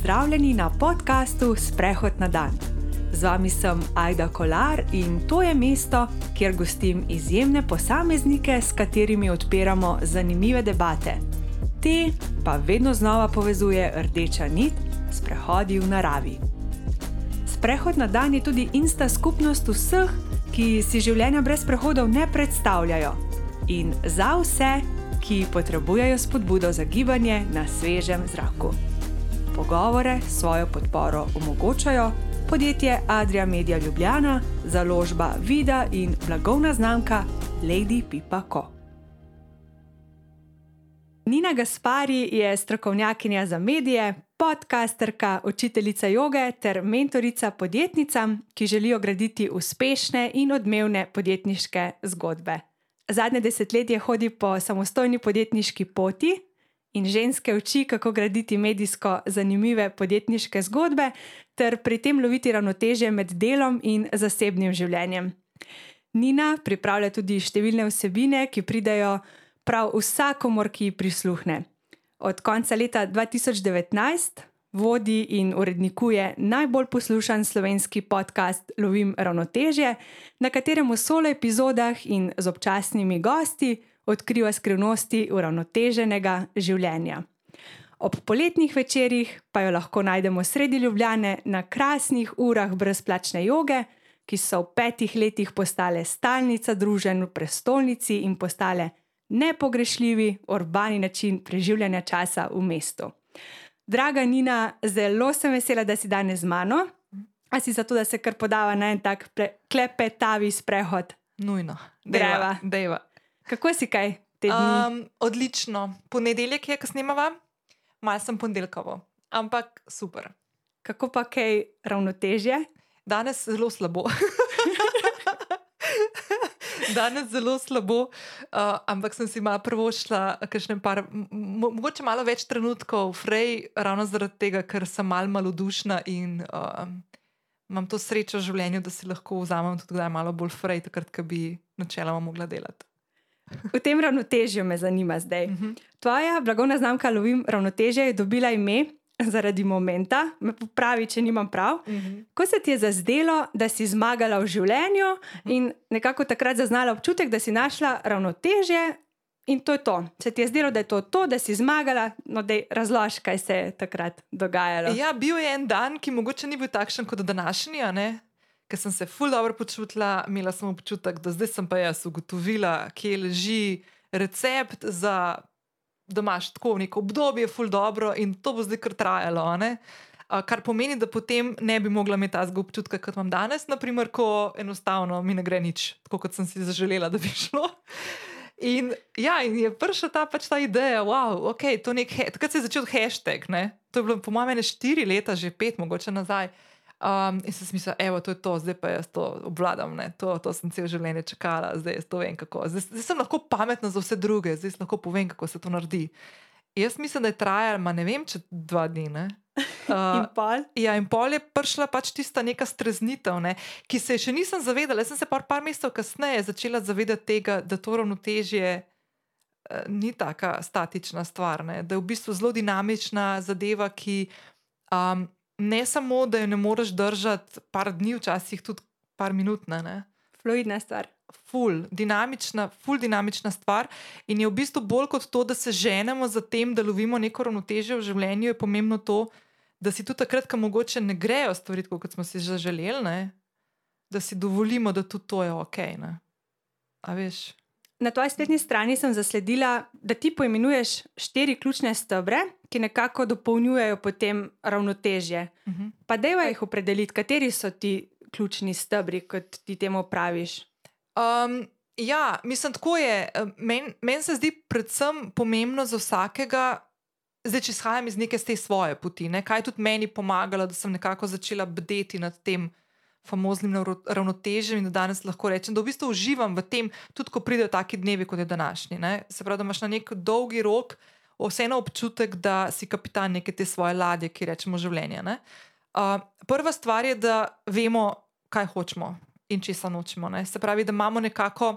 Pozdravljeni na podkastu Sprehod na dan. Z vami sem Aida Kolar in to je mesto, kjer gostim izjemne posameznike, s katerimi odpiramo zanimive debate. Te pa vedno znova povezuje rdeča nit sprehodi v naravi. Sprehod na dan je tudi insta skupnost vseh, ki si življenja brez prehodov ne predstavljajo. In za vse, ki potrebujejo spodbudo za gibanje na svežem zraku. Pogovore svojo podporo omogočajo podjetje Adria Media Ljubljana, založba Vida in blagovna znamka Lady Pipa Co. Nina Gaspari je strokovnjakinja za medije, podcasterka, učiteljica joge ter mentorica podjetnicam, ki želijo graditi uspešne in odmevne podjetniške zgodbe. Zadnje desetletje hodi po samostojni podjetniški poti in ženske uči, kako graditi medijsko zanimive podjetniške zgodbe, ter pri tem loviti ravnotežje med delom in zasebnim življenjem. Nina pripravlja tudi številne vsebine, ki pridajo prav vsakomor, ki prisluhne. Od konca leta 2019 vodi in urednikuje najbolj poslušan slovenski podcast Lovim ravnotežje, na katerem v solo epizodah in z občasnimi gosti odkriva skrivnosti uravnoteženega življenja. Ob poletnih večerjih pa jo lahko najdemo sredi Ljubljane na krasnih urah brezplačne joge, ki so v petih letih postale stalnica družen v prestolnici in postale nepogrešljivi urbani način preživljanja časa v mestu. Draga Nina, zelo sem vesela, da si danes z mano. A si zato, da se kar podava na en tak klepetavi sprehod? Nujno, Greva. deva. Kako si kaj? Um, odlično. Ponedeljek je, ko snemava, malo sem ponedeljkovo, ampak super. Kako pa kaj ravnotežje? Danes zelo slabo. Danes zelo slabo, uh, ampak sem si malo prvo šla, par, mo mogoče malo več trenutkov, frej, ravno zaradi tega, ker sem malo malodušna in uh, imam to srečo v življenju, da si lahko vzamem tudi malo bolj frej, takrat, ko bi načeloma mogla delati. V tem ravnotežju me zanima zdaj. Uh -huh. Tvoja blagovna znamka Lovim ravnotežje je dobila ime zaradi momenta, me popravi, če nimam prav. Uh Mhm. -huh. Ko se ti je zazdelo, da si zmagala v življenju in nekako takrat zaznala občutek, da si našla ravnotežje. In to je to. Se ti je zdelo, da je to to, da si zmagala, no da razloži, kaj se je takrat dogajalo. Ja, bil je en dan, ki mogoče ni bil takšen kot današnji, ker sem se ful dobro počutila, imela sem občutek, da zdaj sem pa jaz ugotovila, kje leži recept za da imaš tako neko obdobje, ful dobro in to bo zdaj kar trajalo. Uh, kar pomeni, da potem ne bi mogla imeti tazga občutka, kot imam danes, naprimer, ko enostavno mi ne gre nič, tako kot sem si zaželela, da bi šlo. In, ja, in je prišla ta, pač ta ideja, okay, je to nek, takrat se je začel hashtag. Ne? To je bilo, po mojem, ne štiri leta, že pet, mogoče nazaj. Um, in sem mislila, evo, to je to, zdaj pa jaz to obvladam, to, to sem cel življenje čakala, zdaj to vem kako. Zdaj, zdaj sem lahko pametna za vse druge, zdaj lahko povem, kako se to naredi. Jaz mislim, da je trajalo, ne vem, če dva dni. Ne? Uh, in pol? Ja, in pol je prišla pač tista neka streznitev, ne, ki se je še nisem zavedala. Jaz sem se par, par mesecev kasneje začela zavedati tega, da to ravnotežje uh, ni tako statična stvar, ne, da je v bistvu zelo dinamična zadeva, ki um, ne samo, da jo ne moreš držati par dni, včasih tudi par minut. Ne, ne. Fluidna stvar. Ful, dinamična, ful dinamična stvar. In je v bistvu bolj kot to, da se ženemo za tem, da lovimo neko ravnotežje v življenju, je pomembno to, da si tudi takrat, ko mogoče ne grejo stvari, kot smo si že želeli, ne? da si dovolimo, da tudi to je ok. Ne? A veš? Na tvoji spletni strani sem zasledila, da ti poimenuješ štiri ključne stebre, ki nekako dopolnjujejo potem ravnotežje. Uh -huh. Pa da jih opredeliti, kateri so ti ključni stebri, kot ti temu praviš. Um, ja, mislim, tako je. Meni men se zdi predvsem pomembno za vsakega, zdaj, če izhajam iz neke te svoje poti, ne? kaj je tudi meni pomagalo, da sem nekako začela bdeti nad tem famoznim ravnotežjem in da danes lahko rečem, da v bistvu uživam v tem, tudi ko pridejo taki dnevi, kot je današnji. Ne? Se pravi, da imaš na nek dolgi rok vseeno občutek, da si kapitan neke te svoje ladje, ki rečemo življenje. Uh, prva stvar je, da vemo, kaj hočemo in česa nočemo. Ne? Se pravi, da imamo nekako,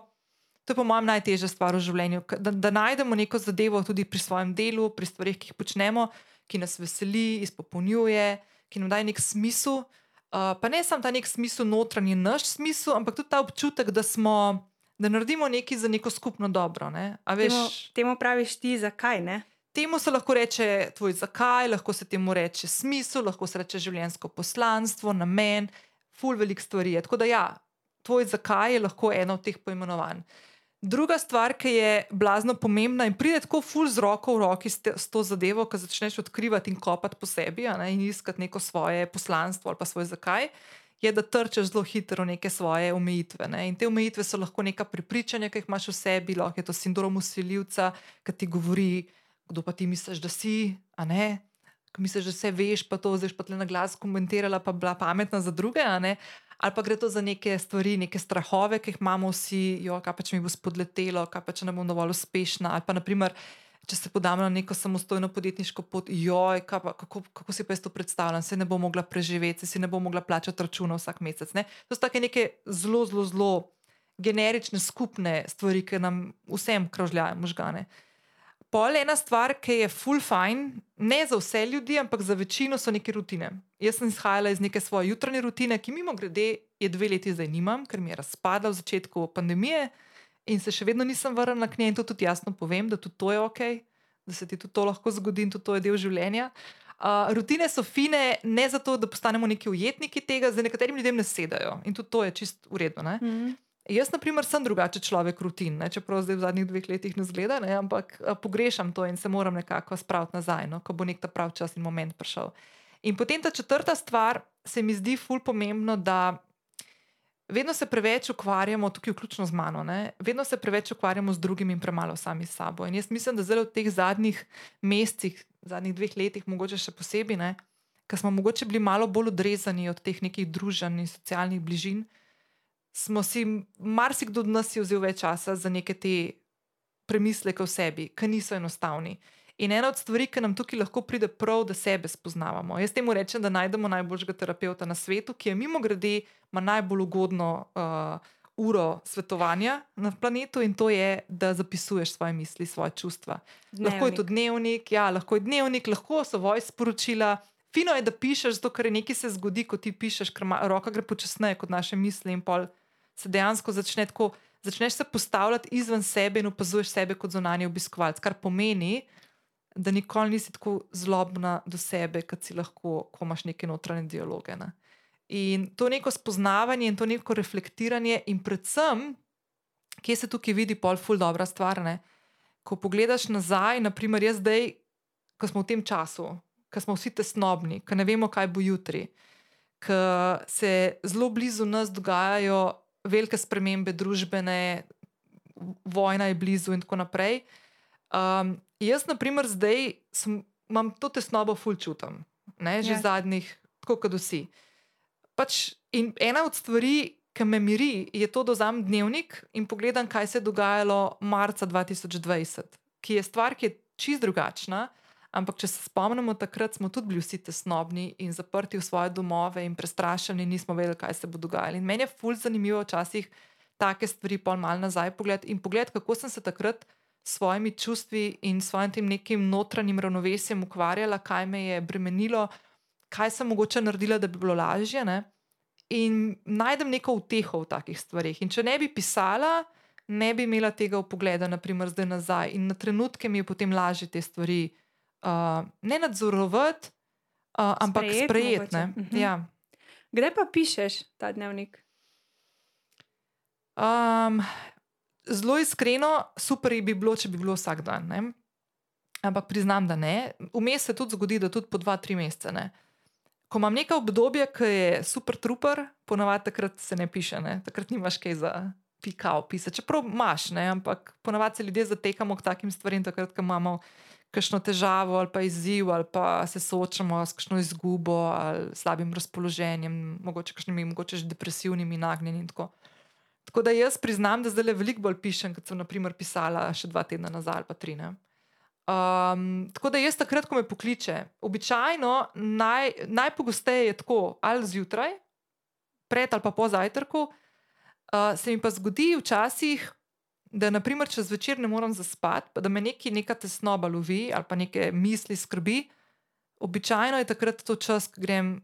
to je po mojem najtežja stvar v življenju, da, da najdemo neko zadevo tudi pri svojem delu, pri stvarih, ki jih počnemo, ki nas veseli, izpopolnjuje, ki nam daje nek smisel. Uh, pa ne samo ta nek smisel, notranji naš smisel, ampak tudi ta občutek, da smo. Da naredimo nekaj za neko skupno dobro. Ne? Veš, Temu, temu praviš ti, zakaj ne? temu se lahko reče tvoj zakaj, lahko se temu reče smisel, lahko se reče življenjsko poslanstvo, namen, ful velik stvari. Tako da ja, tvoj zakaj je lahko eno od teh poimenovanj. Druga stvar, ki je blazno pomembna in pride tako ful z roko v roki s, te, s to zadevo, ko začneš odkrivati in kopati po sebi ne, in iskati neko svoje poslanstvo ali pa svoj zakaj, je, da trčeš zelo hitro v neke svoje omejitve. Ne. In te omejitve so lahko neka prepričanja, ki jih imaš v sebi, lahko je to sindrom usiljivca, ki ti govori, kdo pa ti misliš, da si, a ne. Ko misliš, da vse veš, pa to zdaj pa tle na glas komentirala, pa bila pametna za druge. Ali pa gre to za neke stvari, neke strahove, ki jih imamo vsi, jo, kaj pa če mi bo spodletelo, kaj pa če ne bom dovolj uspešna. Ali pa, naprimer, če se podam na neko samostojno podjetniško pot, joj, pa, kako, kako si pa jaz to predstavljam, se ne bom mogla preživeti, se ne bom mogla plačati računa vsak mesec. Ne? To so take neke zelo, zelo, zelo generične, skupne stvari, ki nam vsem krožljajo možgane. Pol ena stvar, ki je full fine, ne za vse ljudi, ampak za večino so neke rutine. Jaz sem izhajala iz neke svoje jutranje rutine, ki mimo grede je dve leti zdaj nimam, ker mi je razpadla v začetku pandemije in se še vedno nisem vrnila k njej in to tudi jasno povem, da tudi to je ok, da se ti tudi to lahko zgodi in tudi to je del življenja. Uh, rutine so fine ne zato, da postanemo neki ujetniki tega, za nekaterim ljudem ne sedajo in tudi to je čist uredno. Mm -hmm. Jaz, na primer, sem drugače človek rutin, ne? čeprav zdaj v zadnjih dveh letih ne zgleda, ne? ampak a, pogrešam to in se moram nekako spraviti nazaj, no? ko bo nek ta prav čas in moment prišel. In potem ta četrta stvar se mi zdi ful pomembno, da vedno se preveč ukvarjamo, tukaj vključno z mano, ne? vedno se preveč ukvarjamo z drugimi in premalo sami s sabo. In jaz mislim, da zelo v teh zadnjih mesecih, zadnjih dveh letih, mogoče še posebej, ker smo mogoče bili malo bolj odrezani od teh nekih družen in socialnih bližin smo si, marsikdo od nas je vzel več časa za neke te premisleke v sebi, ki niso enostavni. In ena od stvari, ki nam tukaj lahko pride prav, da sebe spoznavamo. Jaz temu rečem, da najdemo najboljšega terapeuta na svetu, ki je mimo grede, ima najbolj ugodno uh, uro svetovanja na planetu in to je, da zapisuješ svoje misli, svoje čustva. Dnevnik. Lahko je to dnevnik, ja, lahko je dnevnik, lahko so voj sporočila. Fino je, da pišeš, zato ker nekaj se zgodi, ko ti pišeš, ker roka gre počasneje kot naše misli in pol se dejansko začne tako, začneš se postavljati izven sebe in opazuješ sebe kot zunanji obiskovalec, kar pomeni, da nikoli nisi tako zlobna do sebe, kot si lahko, ko imaš neke notranje dialoge. Ne? In to neko spoznavanje in to neko reflektiranje, in predvsem, kje se tukaj vidi pol ful dobra stvar. Ne? Ko pogledaš nazaj, naprimer, jaz zdaj, ko smo v tem času, ko smo vsi tesnobni, ko ne vemo, kaj bo jutri, ko se zelo blizu nas dogajajo velike spremembe družbene, vojna je blizu in tako naprej. Um, jaz, na primer, zdaj sem, imam to tesnobo ful čutim, ne, že ja. zadnjih, tako kot vsi. Pač, in ena od stvari, ki me miri, je to, da vzamem dnevnik in pogledam, kaj se je dogajalo marca 2020, ki je stvar, ki je čist drugačna. Ampak, če se spomnimo, takrat smo tudi bili vsi tesnobni in zaprti v svoje domove in prestrašeni, nismo vedeli, kaj se bo dogajalo. In meni je fulj zanimivo včasih take stvari pol mal nazaj pogled in pogled, kako sem se takrat s svojimi čustvi in svojim tem nekim notranjim ravnovesjem ukvarjala, kaj me je bremenilo, kaj sem mogoče naredila, da bi bilo lažje. Ne? In najdem neko uteho v takih stvarih. In če ne bi pisala, ne bi imela tega upogleda, naprimer, zdaj nazaj. In na trenutke mi je potem lažje te stvari uh, ne nadzorovati, uh, ampak sprejeti. Mhm. Ja. Kdaj pa pišeš ta dnevnik? Um, zelo iskreno, super bi bilo, če bi bilo vsak dan. Ne? Ampak priznam, da ne. Vmes se tudi zgodi, da tudi po dva, tri mesece. Ne? Ko imam nekaj obdobja, ki je super trooper, ponavadi takrat se ne piše, ne? takrat nimaš kaj za pika opisati. Čeprav imaš, ne? ampak ponavadi se ljudje zatekamo k takim stvarem, takrat, ko imamo kakšno težavo ali pa izziv, ali pa se soočamo s kakšno izgubo ali slabim razpoloženjem, mogoče kakšnimi mogoče depresivnimi nagnjenji. Tako. tako da jaz priznam, da zdaj le veliko bolj pišem, kot sem naprimer pisala še dva tedna nazaj ali pa tri. Um, tako da jaz takrat, ko me pokliče, običajno naj, najpogosteje je tako ali zjutraj, pred ali pa po zajtrku, uh, se mi pa zgodi včasih da, naprimer, če zvečer ne morem zaspati, pa da me neki, neka tesnoba lovi ali pa neke misli skrbi, Običajno je takrat to čas, ko grem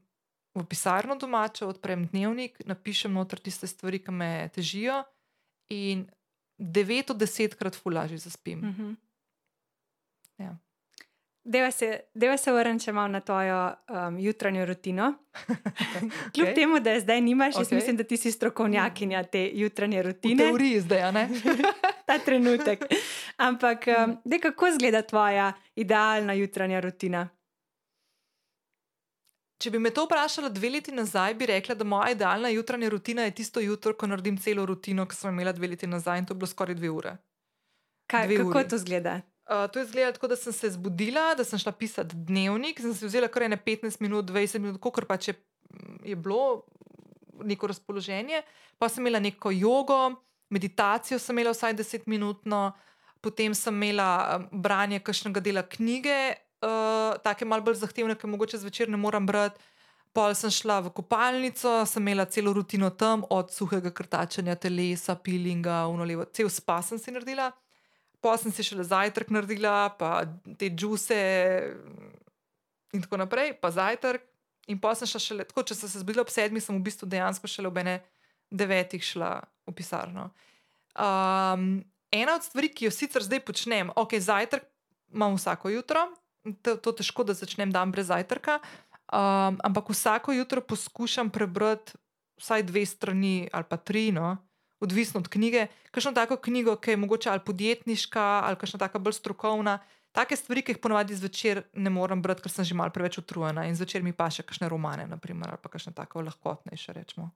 v pisarno domačo, odprem dnevnik, napišem noter tiste stvari, ki me težijo, in 9 od 10 krat fulaži zaspim. Uh -huh. Ja. Deva se, deva se vrniti malo na tvojo um, jutranjo rutino. Kljub Okej. temu, da je zdaj nimaš, jaz Okej. mislim, da ti si strokovnjakinja te jutranje V rutine. teoriji zdaj, ne? Ta trenutek. Ampak, um, dej, kako izgleda tvoja idealna jutranja rutina? Če bi me to vprašala dve leti nazaj, bi rekla, da moja idealna jutranja rutina je tisto jutro, ko naredim celo rutino, ki sem imela dve leti nazaj in to je bilo skoraj dve ure. Kaj, Dve kako uri. to izgleda? Uh, to je izgledalo tako, da sem se zbudila, da sem šla pisati dnevnik, sem si vzela kar ene 15 minut, 20 minut, koliko pač je, je bilo neko razpoloženje. Pa sem imela neko jogo, meditacijo sem imela vsaj 10 minutno, potem sem imela um, branje kakšnega dela knjige, uh, take malo bolj zahtevne, ki mogoče zvečer ne moram brati. Pol sem šla v kopalnico, sem imela celo rutino tam, od suhega krtačenja telesa, pilinga, unolevo, cel spa sem si naredila. Pa sem si šele zajtrk naredila, pa te džuse in tako naprej, pa zajtrk. In pa sem šla šele tako, če sem se zbudila ob sedmih, sem v bistvu dejansko šele ob ene devetih šla v pisarno. Um, ena od stvari, ki jo sicer zdaj počnem, ok, zajtrk imam vsako jutro, to, to težko, da začnem dan brez zajtrka, um, ampak vsako jutro poskušam prebrati vsaj dve strani ali pa tri, no, odvisno od knjige, kakšno tako knjigo, ki je mogoče ali podjetniška ali kakšna taka bolj strokovna. Take stvari, ki jih ponovadi zvečer ne morem brati, ker sem že malo preveč utrujena in zvečer mi pa še kakšne romane, naprimer, ali pa kakšne tako lahkotnejše, rečemo.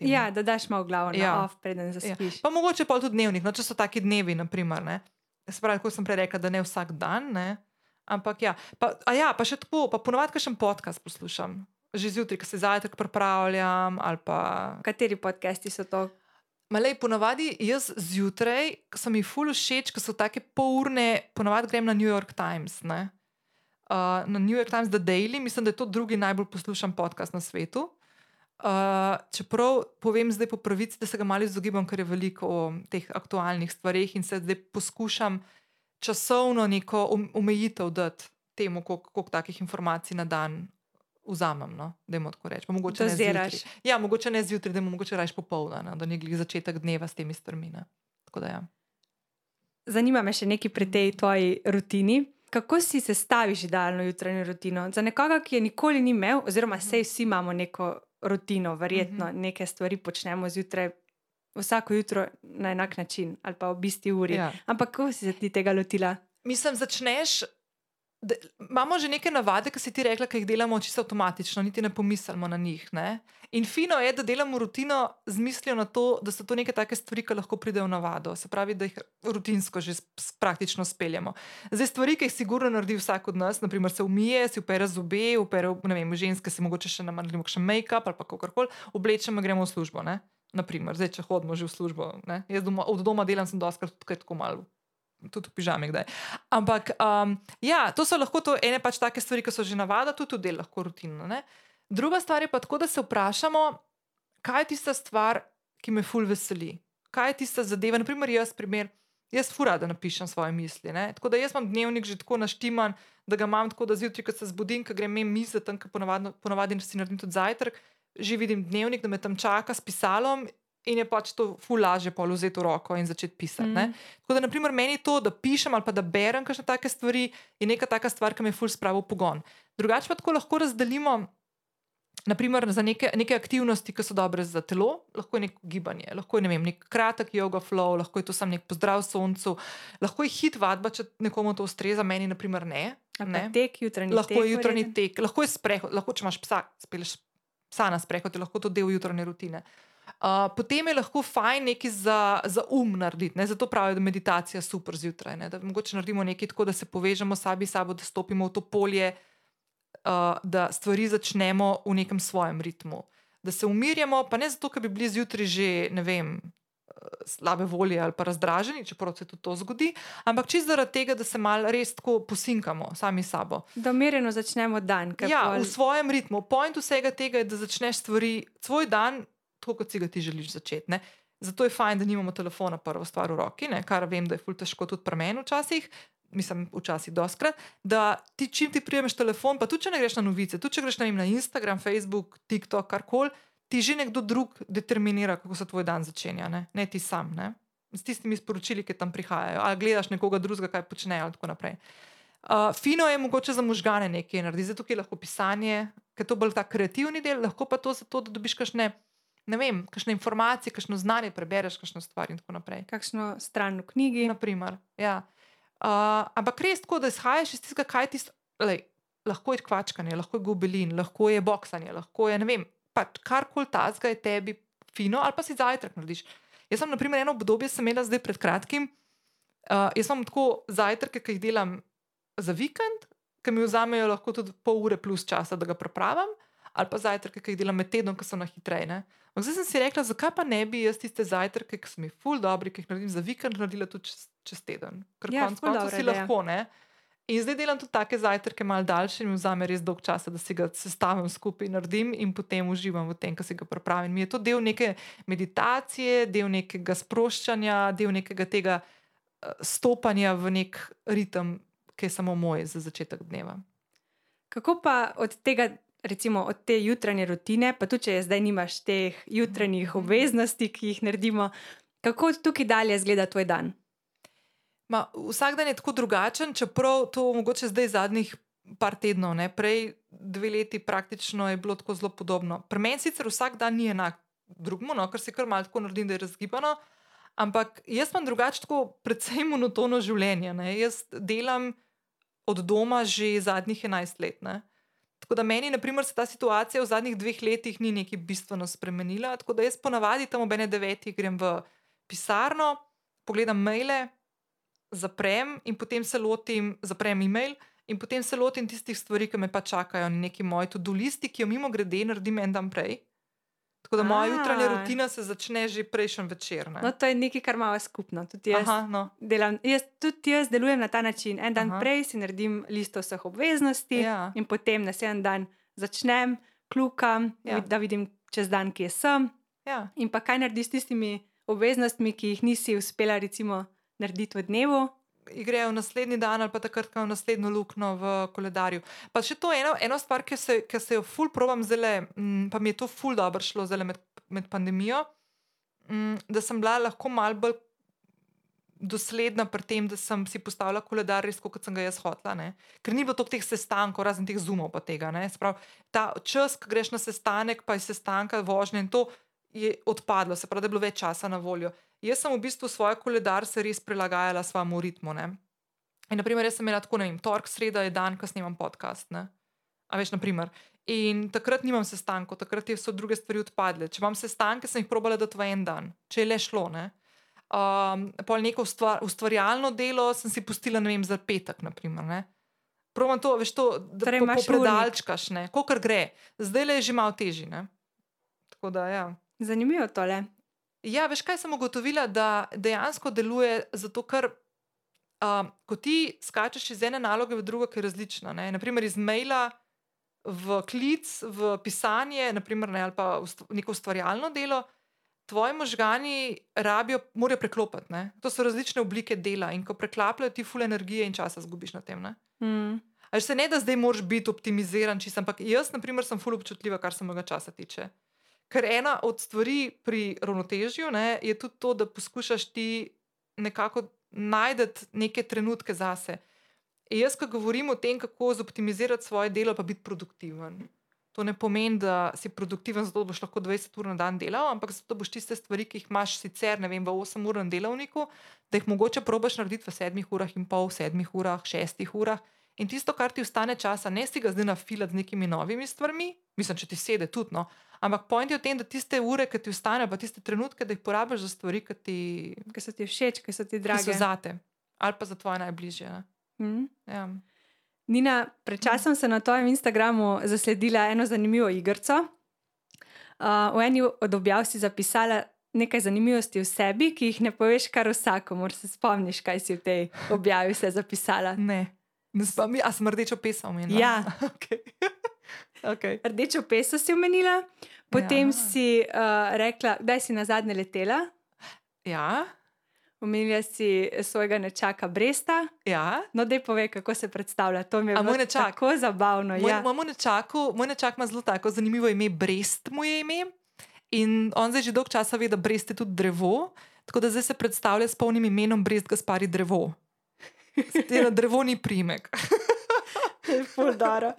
Ja, da daš malo glavo na Ja. off, preden zaspiš. Pa mogoče pa tudi dnevnik, no, če so taki dnevi, naprimer. Ne? Se pravi, kot sem prej rekla, da ne vsak dan, ne? ampak ja. Pa, a ja, pa še tako, pa ponovadi še podcast poslušam. Že zjutraj, ko se zajtrk pripravljam, pa Kateri podcasti so to? Malej, ponavadi jaz zjutraj, ko so mi ful všeč, ko so take polurne, ponavadi grem na New York Times. ne. Uh, na New York Times The Daily, mislim, da je to drugi najbolj poslušan podcast na svetu. Uh, čeprav povem zdaj po pravici, da se ga malo izogibam, ker je veliko o teh aktualnih stvareh in se zdaj poskušam časovno neko om- omejitev dati temu, koliko koliko takih informacij na dan vzamem. No? Dajmo tako reči. Pa mogoče ne Doziraš. zjutraj. Ja, mogoče ne zjutraj, da mu mogoče rajš popoldan, da ni glih začetek dneva s temi strmi. ne. Tako da ja. Zanima me še nekaj pri tej tvoji rutini. Kako si sestaviš idealno jutranjo rutino? Za nekoga, ki je nikoli ni imel, oziroma sej vsi imamo neko rutino, verjetno Mhm. neke stvari počnemo zjutraj, vsako jutro na enak način ali pa ob isti uri. Ja. Ampak kako si se ti tega lotila? Mislim, začneš. Da, imamo že neke navade, ki si ti rekla, ki jih delamo čisto avtomatično, niti ne pomislimo na njih. Ne? In fino je, da delamo rutino z mislijo na to, da so to neke take stvari, ki lahko pridejo v navado. Se pravi, da jih rutinsko že praktično speljamo. Zdaj, stvari, ki jih sigurno naredi vsak od nas, naprimer se umije, si upere zobe, upere, ne vem, ženske si mogoče še naredimo še make-up ali pa kakorkoli, oblečemo in gremo v službo. Ne? Naprimer, zdaj, če hodimo že v službo. Ne? Jaz doma, od doma delam, sem doskrat tudi tako malo tudi v pižami kdaj. Ampak um, ja, to so lahko to ene pač take stvari, ki so že navada, tudi del lahko rutinno. Ne? Druga stvar je pa tako, da se vprašamo, kaj je tista stvar, ki me ful veseli. Kaj je tista zadeva, naprimer jaz, primer, jaz fura, da napišem svoje misli. Ne? Tako da jaz imam dnevnik že tako naštiman, da ga imam tako, da zjutraj, ko se zbudim, ko grem misli, tam, ko ponavadi, ponavadi si naredim tudi zajtrk, že vidim dnevnik, da me tam čaka s pisalom. In je pač to ful lažje pol vzeti v roko in začeti pisati. Mm. Mhm. Tako da, naprimer, meni to, da pišem ali pa da berem kakšne take stvari, je neka taka stvar, ki me ful spravi v pogon. Drugače pa tako lahko razdelimo. Naprimer, za neke, neke aktivnosti, ki so dobre za telo, lahko je neko gibanje, lahko je ne vem, nek kratek yoga flow, lahko je to samo nek pozdrav soncu, lahko je hit vadba, če nekomu to ustreza, meni naprimer ne. Ne. tek, jutranji Lahko tek, je jutranji tek, lahko je sprehod, lahko če imaš psa, speleš psa na sprehod, je lahko to del jutranje rutine. Uh, potem je lahko fajn nekaj za, za um narediti, ne? zato pravijo, da je meditacija super zjutraj. Ne? Da mogoče naredimo nekaj tako, da se povežemo sami s sabo, da stopimo v to polje, uh, da stvari začnemo v nekem svojem ritmu. Da se umirjamo, pa ne zato, ker bi bili zjutraj že, ne vem, eh, slabe volje ali pa razdraženi, čeprav se tudi to zgodi, ampak čisto zaradi tega, da se mal res tako posinkamo sami s sabo. Da umirjeno začnemo dan. Ja, pol- v svojem ritmu. Point vsega tega je, da začneš stvari, svoj dan, tako kot si ga ti želiš začeti. Ne? Zato je fajn, da nimamo telefona prvo stvar v roki, ne? kar vem, da je ful težko tudi pri meni včasih. mislim, včasih doskrat, da ti čim ti prijemeš telefon, pa tudi če ne greš na novice, tudi če greš na, na Instagram, Facebook, TikTok, karkoli, ti že nekdo drug determinira, kako se tvoj dan začenja, ne, ne ti sam, ne? s tistimi sporočili, ki tam prihajajo, ali gledaš nekoga drugega, kaj počnejo, in tako naprej. Uh, fino je mogoče za možgane nekaj narediti, zato je lahko pisanje, ker to bolj ta kreativni del, lahko pa to zato, da dobiš kakšne, ne vem, kakšne informacije, kakšno znanje, prebereš kakšno stvar in tako naprej. Kakšno stran v knjigi. Naprimer, ja. Uh, ampak res tako, da izhajaš iz tega, kaj ti je. Lahko je kvačkanje, lahko je gobelin, lahko je boksanje, lahko je ne vem, pač karkoli tazga je tebi fino, ali pa si zajtrk narediš. Jaz sem, na primer, eno obdobje sem imela zdaj pred kratkim. Uh, jaz imam tako zajtrke, ki jih delam za vikend, ki mi vzamejo lahko tudi pol ure plus časa, da ga prepravim, ali pa zajtrke, ki jih delam med tednom, ki so na hitreje. Zdaj sem si rekla, zakaj pa ne bi jaz tiste zajtrke, ki so mi ful dobri, ki jih naredim za vikend, naredila tudi čez, čez teden. Ker Ja, konec koncev si lahko, ne. In zdaj delam tudi take zajtrke, malo daljše, in mi vzame res dolg čas, da si ga sestavim skupaj in naredim, in potem uživam v tem, kar si ga pripravim. Mi je to del neke meditacije, del nekega sproščanja, del nekega tega eh, stopanja v nek ritem, ki je samo moj za začetek dneva. Kako pa od tega, recimo od te jutranje rutine, pa tudi če zdaj nimaš teh jutranjih obveznosti, ki jih naredimo, kako tukaj dalje izgleda tvoj dan? Ma, vsak dan je tako drugačen, čeprav to mogoče zdaj zadnjih par tednov, ne? prej dve leti praktično je bilo tako zelo podobno. Pri meni sicer vsak dan ni enak drugemu, no, ker se kar malo tako naredim, da je razgibano, ampak jaz imam drugače tako precej monotono življenje. Ne? Jaz delam od doma že zadnjih 11 let. Ne? Tako da meni, naprimer, se ta situacija v zadnjih dveh letih ni neki bistveno spremenila. Tako da jaz ponavadi tam ob ene devetih grem v pisarno, pogledam maile, zaprem in potem se lotim, zaprem e-mail in potem se lotim tistih stvari, ki me pa čakajo na neki moji to-do listi, ki jo mimo grede naredim en dan prej. Tako da moja jutranja rutina se začne že prejšnji večer. Ne? No, to je nekaj, kar imamo skupno. Tudi jaz, Aha, no. delam, jaz, tudi jaz delujem na ta način. En dan Aha. Prej si naredim listo vseh obveznosti, Ja. in potem naslednji dan začnem, klukam, ja. da vidim čez dan, kje sem. Ja. In pa kaj narediš s tistimi obveznostmi, ki jih nisi uspela, recimo, narediti v dnevu. Grejo naslednji dan ali pa takrat, ko je naslednjo luknjo v koledarju. Pa še to eno, eno stvar, ki se, ki se jo ful probam zdaj, pa mi je to ful dobro šlo zdaj med, med pandemijo, m, da sem bila lahko mal bolj dosledna pri tem, da sem si postavila koledar res, kot sem ga jaz hotla. Ne? Ker ni bilo toliko teh sestankov, razen teh zumov pa tega. Pravi, ta čas, ko greš na sestanek, pa iz sestanka vožnje in to je odpadlo, se pravi, da je bilo več časa na voljo. Jaz sem v bistvu svoj koledar se res prilagajala svojemu ritmu. Ne? In, naprimer, jaz sem imela tako, ne vem, torek, sreda je dan, ko snemam podcast. Ne? A veš, naprimer. In takrat nimam sestankov, takrat so druge stvari odpadle. Če imam sestanke, sem jih probala dati v en dan, če je le šlo. Ne? Um, pol neko ustvar, ustvarjalno delo sem si pustila, ne vem, za petek. Naprimer, ne? Probam to, veš, to, da Torej po- ne, kolikor gre. Zdaj le je že malo težje. Tako da, ja. Zanimivo tole. Ja, veš, kaj sem ugotovila, da dejansko deluje zato, ker uh, ko ti skačeš iz ene naloge v drugo, ki je različna. Ne? Naprimer, iz maila v klic, v pisanje, naprimer, ne, ali pa neko ustvarjalno delo, tvoji možgani rabijo, morajo preklopiti. Ne? To so različne oblike dela in ko preklapljajo, ti ful energije in časa zgubiš na tem. Ne? Mm. Ali se ne da zdaj moraš biti optimiziran, čisto, ampak jaz, na primer, sem ful občutljiva, kar se mojega časa tiče. Ker ena od stvari pri ravnotežju ne, je tudi to, da poskušaš ti nekako najti neke trenutke zase. In jaz, ko govorim o tem, kako zoptimizirati svoje delo, pa biti produktiven. To ne pomeni, da si produktiven, zato boš lahko 20 ur na dan delal, ampak zato boš tiste stvari, ki jih imaš sicer vem, v 8-urnem delovniku, da jih mogoče probaš narediti v 7 urah in pol, 7 urah, 6 urah. In tisto, kar ti ostane časa, ne si ga zdaj nafilati z nekimi novimi stvarmi, mislim, če ti sede tudi, no. Ampak point je v tem, da tiste ure, ki ti ostane, pa tiste trenutke, da jih porabiš za stvari, ki ti Ki so ti všeč, ki so ti ki drage. so zate ali pa za tvoje najbližje. Mm. Ja. Nina, pred časom sem na tvojem Instagramu zasledila eno zanimivo igrico. Uh, v eni od objav si zapisala nekaj zanimivosti o sebi, ki jih ne poveš kar vsakomur. Se spomniš, kaj si v tej objavi vse zapisala? Ne, ne spomnim, a sem rdečo pesem omenila. Ja. okay. Okay. Rdečo peso si omenila, potem Ja. si uh, rekla, kdaj si na zadnje letela. Ja, Omenila si svojega nečaka Bresta. Ja. No, dej povej, kako se predstavlja. To mi je bilo nečak? tako zabavno. Moj, Ja. moj, nečaku, moj nečak ima zelo tako zanimivo ime, Brest mu je ime. In on zdaj že dolgo časa ve, da Brest je tudi drevo, tako da zdaj se predstavlja s polnim imenom Brest Gaspari drevo. Tega drevo ni primek. Fuldara.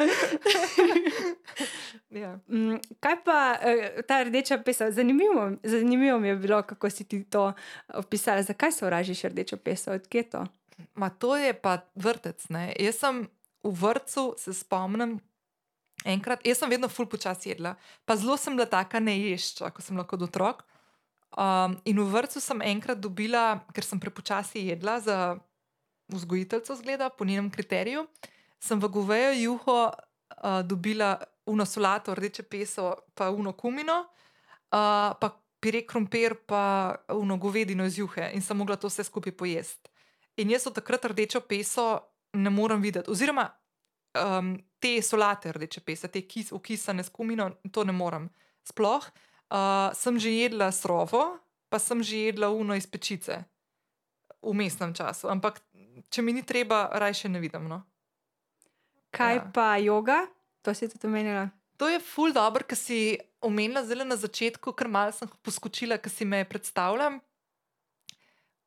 ja. Mm, Kaj pa eh, ta rdeča pesa? Zanimivo, zanimivo mi je bilo, kako si ti to opisala. Zakaj se vražiš rdečo peso? Odkje je to? Ma to je pa vrtec. Ne? Jaz sem v vrtu, se spomnim, enkrat, jaz sem vedno ful počasi jedla, pa zelo sem bila taka neješča, ko sem lahko otrok. Um, in v vrtu sem enkrat dobila, ker sem prepočasi jedla za vzgojiteljco, zgleda po njenem kriteriju, sem v govejo juho uh, dobila uno solato, rdeče peso, pa uno kumino, uh, pa pire krompir, pa uno govedino iz juhe in sem mogla to vse skupaj pojesti. In jaz od takrat rdečo peso ne morem videti, oziroma um, te solate rdeče pese, te kis, ukisane s kumino, to ne morem. Sploh uh, sem že jedla srovo, pa sem že jedla uno iz pečice v mestnem času, ampak če mi ni treba, raje ne vidim. No? Kaj Ja. pa yoga? To si tudi omenila. To je ful dobro, ker si omenila zelo na začetku, ker malo sem poskočila, ker si me predstavljam.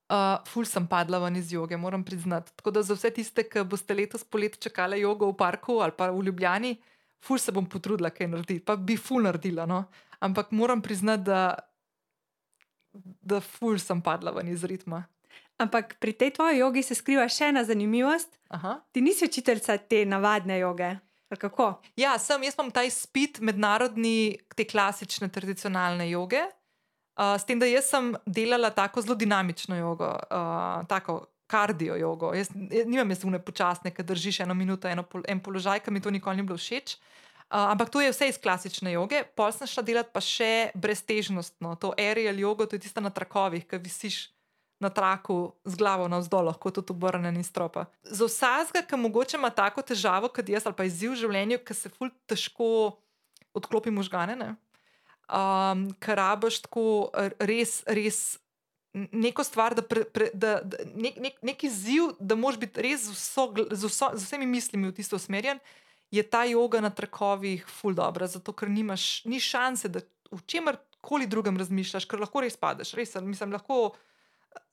Uh, ful sem padla ven iz joge, moram priznati. Tako da za vse tiste, ki boste letos poleti čakali jogo v parku ali pa v Ljubljani, ful se bom potrudila kaj narediti, pa bi ful naredila. No? Ampak moram priznati, da, da ful sem padla ven iz ritma. Ampak pri tej tvoji jogi se skriva še ena zanimivost. Aha. Ti nisi učiteljica te navadne joge. Ja, sem, jaz imam ta izpit mednarodni, te klasične, tradicionalne joge. Uh, s tem, da jaz sem delala tako zelo dinamično jogo, uh, tako kardio jogo. Jaz, jaz nimam jaz une počasne, ki držiš eno minuto, eno, pol- en položaj, ki mi to nikoli ni bilo všeč. Uh, ampak to je vse iz klasične joge. Pol sem šla delati pa še breztežnostno, to aerial jogo, to je tista na trakovih, ki visiš na traku z glavo navzdol, lahko tudi obrnjen iz stropa. Za vsakega, ki mogoče ima tako težavo kot jaz, ali pa izziv v življenju, ki se ful težko odklopi možgane, ne? um, ker rabiš tako res, res neko stvar, da, pre, pre, da, da nek, nek, nek izziv, da moraš biti res z, vso, z, vso, z vsemi mislimi v tisto usmerjen, je ta joga na trakovih ful dobra, zato ker nimaš ni šanse, da v čemer koli drugem razmišljaš, ker lahko res padeš, res, mislim, lahko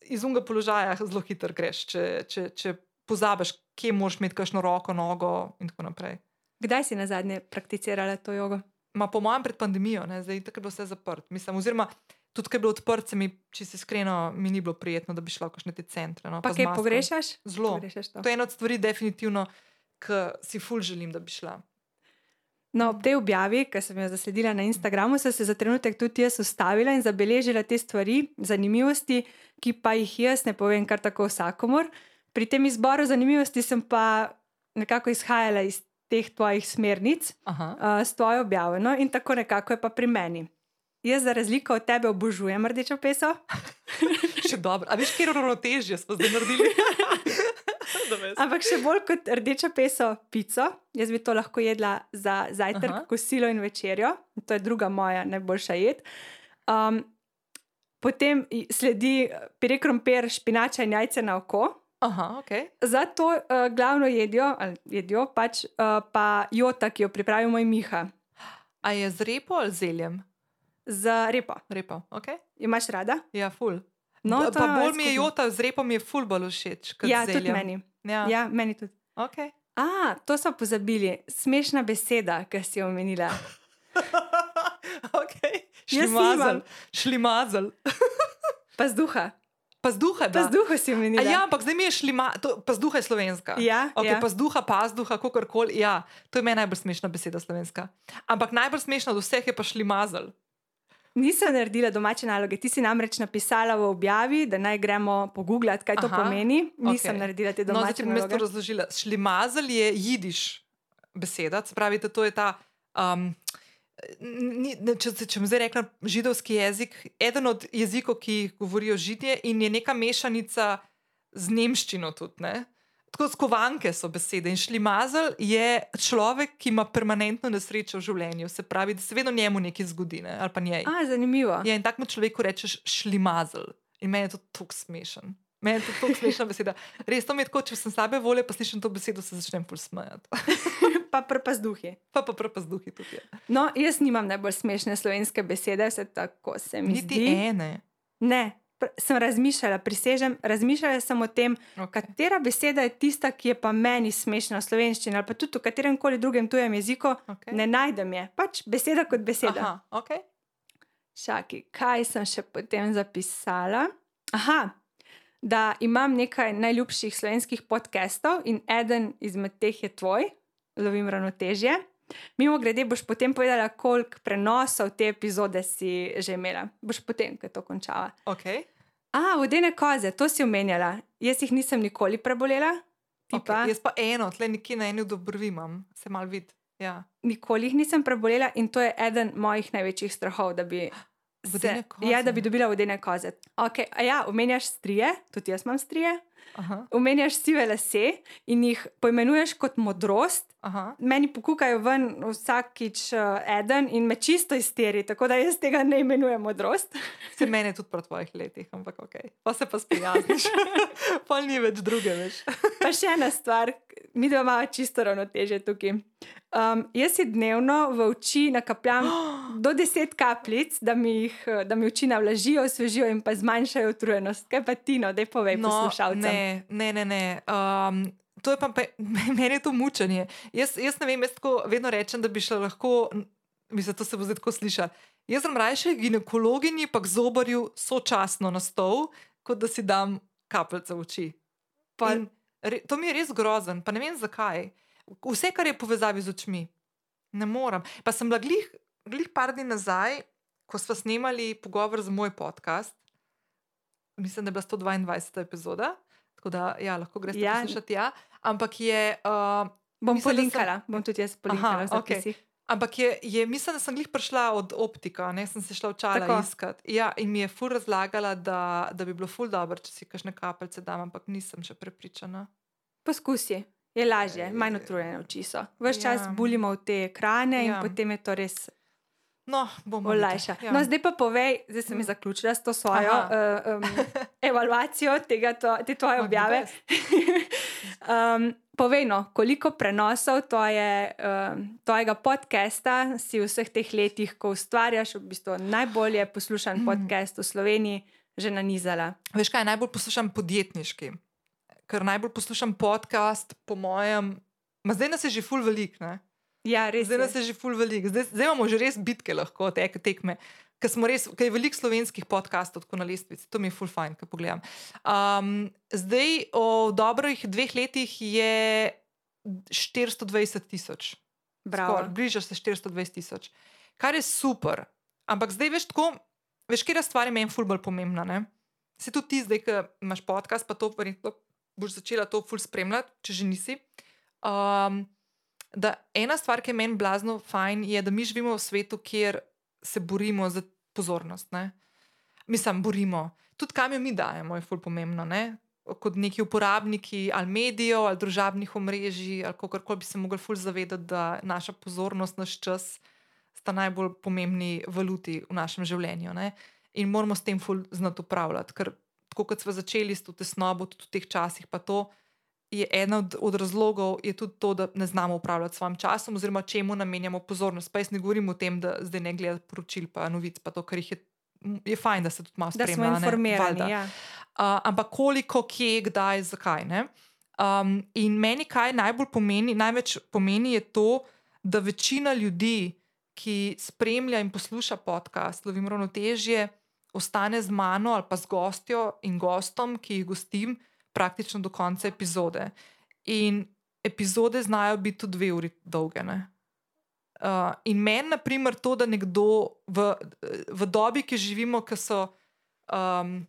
iz unga položaja zelo hitro greš, če, če, če pozabiš, kje moraš imeti kakšno roko, nogo in tako naprej. Kdaj si na zadnje prakticirala to jogo? Ma po mojem pred pandemijo, ne? zdaj je bilo vse zaprt. Mislim, oziroma, tudi ko je bilo odprt, se mi, če se iskreno, mi ni bilo prijetno, da bi šla v kakšne te centre. No? Pa z kaj pogrešaš? Zelo. Pogrešaš to. To je ena od stvari, definitivno, ki si ful želim, da bi šla. No, ob tej objavi, ki sem jo zasledila na Instagramu, sem se za trenutek tudi jaz ustavila in zabeležila te stvari, zanimivosti, ki pa jih jaz ne povem kar tako vsakomor. Pri tem izboru zanimivosti sem pa nekako izhajala iz teh tvojih smernic, Aha. uh, s tvojo objavo. No, in tako nekako je pa pri meni. Jaz, za razliko od tebe, obožujem rdečo peso. Še dobro. A veš, kje ravnotežje smo zdaj naredili? Ampak še bolj kot rdečo peso, pico. Jaz bi to lahko jedla za zajtrk, Aha. kosilo in večerjo. To je druga moja najboljša jed. Um, potem sledi eh, pire krompir, špinača in jajce na oko. Aha, ok. Za to uh, glavno jedjo, jedjo pač, uh, pa jota, ki jo pripravi moj Miha, A je z repo ali z zeljem? z repo. Repo, ok. Imaš rada? Ja, ful. No, Pa- pa bolj mi je jota z repom, je ful bolj všeč. Ja, tudi meni. Ja. Ja, meni tudi. Okay. A, to smo pozabili. Smešna beseda, ki si jo omenila. okay. Šlimazel. Šlimazel. Pa z duha. Pa z duha, Pa da. z duha si A omenila. ja, ampak zdaj mi je šlima, to, pa z duha je slovenska. Ja, Okay, ja. Pa z duha, pa z duha, kakorkoli. Ja, to je meni najbolj smešna beseda slovenska. Ampak najbolj smešna od vseh je pa šlimazel. Nisem naredila domače naloge. Ti si namreč napisala v objavi, da naj gremo pogooglati, kaj to Aha, pomeni. Nisem okej. naredila te No, domače ti bom jaz to naloge. razložila. Šlimazel je jidiš beseda, se pravi, da to je ta. Um, ni, če, če bom zdaj rekla židovski jezik, eden od jezikov, ki jih govorijo židje, in je neka mešanica z nemščino tudi. Ne? Tako skovanke so besede. In šlimazel je človek, ki ima permanentno nesrečo v življenju, se pravi, da se vedno njemu nekaj zgodi, ne? ali pa njej. A, zanimivo. Ja, in takemu človeku rečeš šlimazel. In meni je to tako smešen. Meni je to tako smešna beseda. Res to mi je tako, če sem slabe volje, pa slišim to besedo, se začnem pol smejati. pa prpazduhi. Pa pa prpazduhi tudi. Je. No, jaz nimam najbolj smešne slovenske besede, vse tako se mi Niti zdi. ene. Ne, sem razmišljala, prisežem, razmišljala sem o tem, Okay. katera beseda je tista, ki je pa meni smešna v slovenščini ali pa tudi v katerem koli drugem tujem jeziku. Okay. Ne najdem je, pač beseda kot beseda. Aha, okay. Čakaj, kaj sem še potem zapisala? Aha, da imam nekaj najljubših slovenskih podcastov in eden izmed teh je tvoj, lovim ravnotežje. Mimo grede, boš potem povedala, koliko prenosov te epizode si že imela. Boš potem, ko je to končala. Okay. A, vodene koze, to si omenjala. Jaz jih nisem nikoli prebolela, Okay. pa. Jaz pa eno, tle nekje na eni od obrvi imam, se mal vid. Ja. Nikoli jih nisem prebolela in to je eden mojih največjih strahov, da bi. Se, ja, da bi dobila vodene koze. Okay, ja, omenjaš strije, tudi jaz imam strije. Aha, Omenjaš sive lase in jih poimenuješ kot modrost. Aha. Meni pokukajo ven vsakič uh, eden in me čisto izteri, tako da jaz tega ne imenujem modrost. Se meni je tudi po tvojih letih, ampak ok. Pa se pa sprijazniš. pa ni več druge, veš. Pa še ena stvar, mi dva imamo čisto ravnoteže tukaj. Um, jaz si dnevno v oči nakapljam do deset kapljic, da mi, jih, eh, da mi oči navlažijo, osvežijo in pa zmanjšajo utrujenost. Kaj pa ti, no, da povej no, poslušalcem. ne, ne, ne. ne. Um, to je pa, meni je to mučenje. Jaz, jaz ne vem, jaz tako vedno rečem, da bi šla lahko, mislim, to se bo zdaj tako slišal. Jaz sem raje ginekologinji, pa k zobarju sočasno na stol, kot da si dam kapljice v oči. Pa- In Re, to mi je res grozen, pa ne vem zakaj. Vse, kar je povezavi z očmi, ne morem. Pa sem bila glih, glih par dni nazaj, ko smo snemali pogovor za moj podcast. Mislim, da je bila 122. epizoda, tako da ja, lahko greš ja. poslušati. Ja. Ampak je. Uh, Bom Mislim, da sem- polinkala, bom tudi jaz polinkala Aha, v okej. zapisih. Ampak je, je, mislim, da sem glih prišla od optika, ne sem se šla v čala Tako. iskati. Ja, in mi je ful razlagala, da, da bi bilo ful dobro, če si kakšne kapljice dam, ampak nisem še prepričana. Poskusi, je lažje, manj utrujene oči so. Ves čas Ja. bulimo v te ekrane in Ja. potem je to res No, bomo olajša. Ja. No, zdaj pa povej, zdaj sem Mm. zaključila s to svojo Aha. uh, um, evalvacijo tega, to, te tvoje Oh, objave. um, povej, no, koliko prenosov tvoje, um, tvojega podcasta si v vseh teh letih, ko ustvarjaš, v bistvu najbolje poslušan Mm. podcast v Sloveniji, že nanizala. Veš kaj, najbolj poslušam podjetniški, ker najbolj poslušam podcast, po mojem. Ma zdaj nas je že ful velik, ne? Ja, res. Zdaj je. nas je že ful velik, zdaj, zdaj imamo že res bitke lahko, tek, tekme. Ker smo res, ker je veliko slovenskih podkastov, tako na lestvici, to mi je ful fajn, ko pogledam. Um, zdaj, o dobrih dveh letih je 420 tisoč. Bravo. Skor, bliža se 420 tisoč. Kar je super. Ampak zdaj veš tako, veš, kje stvar je meni ful bolj pomembna. Ne? Se tudi ti zdaj, ki imaš podcast, pa to verjetno boš začela to ful spremljati, če že nisi. Um, da ena stvar, ki je meni blazno fajn, je, da mi živimo v svetu, kjer se borimo za pozornost. Ne? Mislim, borimo. Tudi kam jo mi dajemo, je ful pomembno. Ne? Kot neki uporabniki ali medijev ali družabnih omrežij, ali kako koli bi se mogli ful zavedati, da naša pozornost, naš čas sta najbolj pomembni valuti v našem življenju. Ne? In moramo s tem ful znati upravljati. Ker tako kot smo začeli s to tesnobo, tudi v teh časih, pa to je ena od, od razlogov, je tudi to, da ne znamo upravljati s svojim časom, oziroma čemu namenjamo pozornost. Pa jaz ne govorim o tem, da zdaj ne gledamo poročil, pa novic, pa to, kar jih je. Je fajn, da se tudi malo Da spremlja. smo ne, informirani. valjda. Ja. Uh, ampak koliko, kje, kdaj, zakaj. ne. Um, in meni kaj najbolj pomeni, največ pomeni, je to, da večina ljudi, ki spremlja in posluša podcast Lovim ravnotežje, ostane z mano ali pa z gostjo in gostom, ki jih gostim, praktično do konca epizode. In epizode znajo biti tudi dve uri dolge. ne. Uh, in meni, na primer, to, da nekdo v, v dobi, ki živimo, ki so um,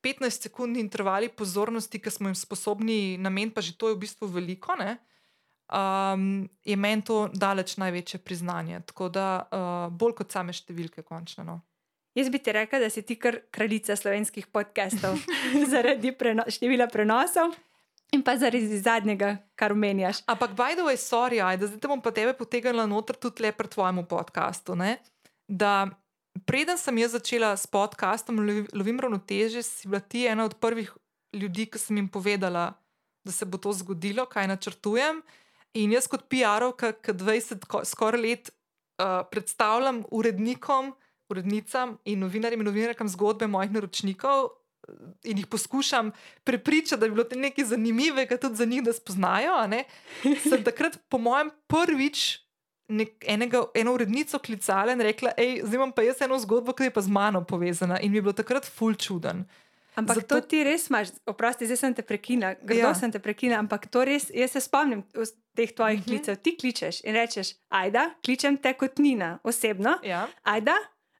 15-sekundni intervali pozornosti, ki smo jim sposobni nameniti, pa že to je v bistvu veliko, ne, um, je meni to daleč največje priznanje. Tako da uh, bolj kot same številke, končno. No. Jaz bi ti rekla, da si ti kar kraljica slovenskih podcastov zaradi preno števila prenosov in pa zaradi zadnjega, kar omenjaš. Ampak, by the way, sorry, aj, da zdaj te bom pa tebe potegnila noter tudi le pri tvojemu podkastu. Ne? Da preden sem jaz začela s podcastom Lovi- Lovim ravnoteže, si bila ti ena od prvih ljudi, ki sem jim povedala, da se bo to zgodilo, kaj načrtujem. In jaz kot PR-ovka, ki 20 ko- skoraj let uh, predstavljam urednikom, urednicam in novinarjem in novinarkam zgodbe mojih naročnikov. eh, In jih poskušam prepričati, da bi bilo to nekaj zanimivega, tudi za njih, da spoznajo. ne, Sem takrat, po mojem, prvič nek, enega, eno urednico klicala in rekla: Hej, zdaj imam pa jaz eno zgodbo, ki je pa z mano povezana. In mi je bilo takrat ful čuden. Ampak Zato- to ti res imaš, oprosti, zdaj sem te prekinila, grdo Ja. ja. sem te prekinila, ampak to res, jaz se spomnim teh tvojih Mhm. uh -huh. klicev. Ti kličeš in rečeš, ajda, kličem te kot Nina, osebno, Ja. ajda,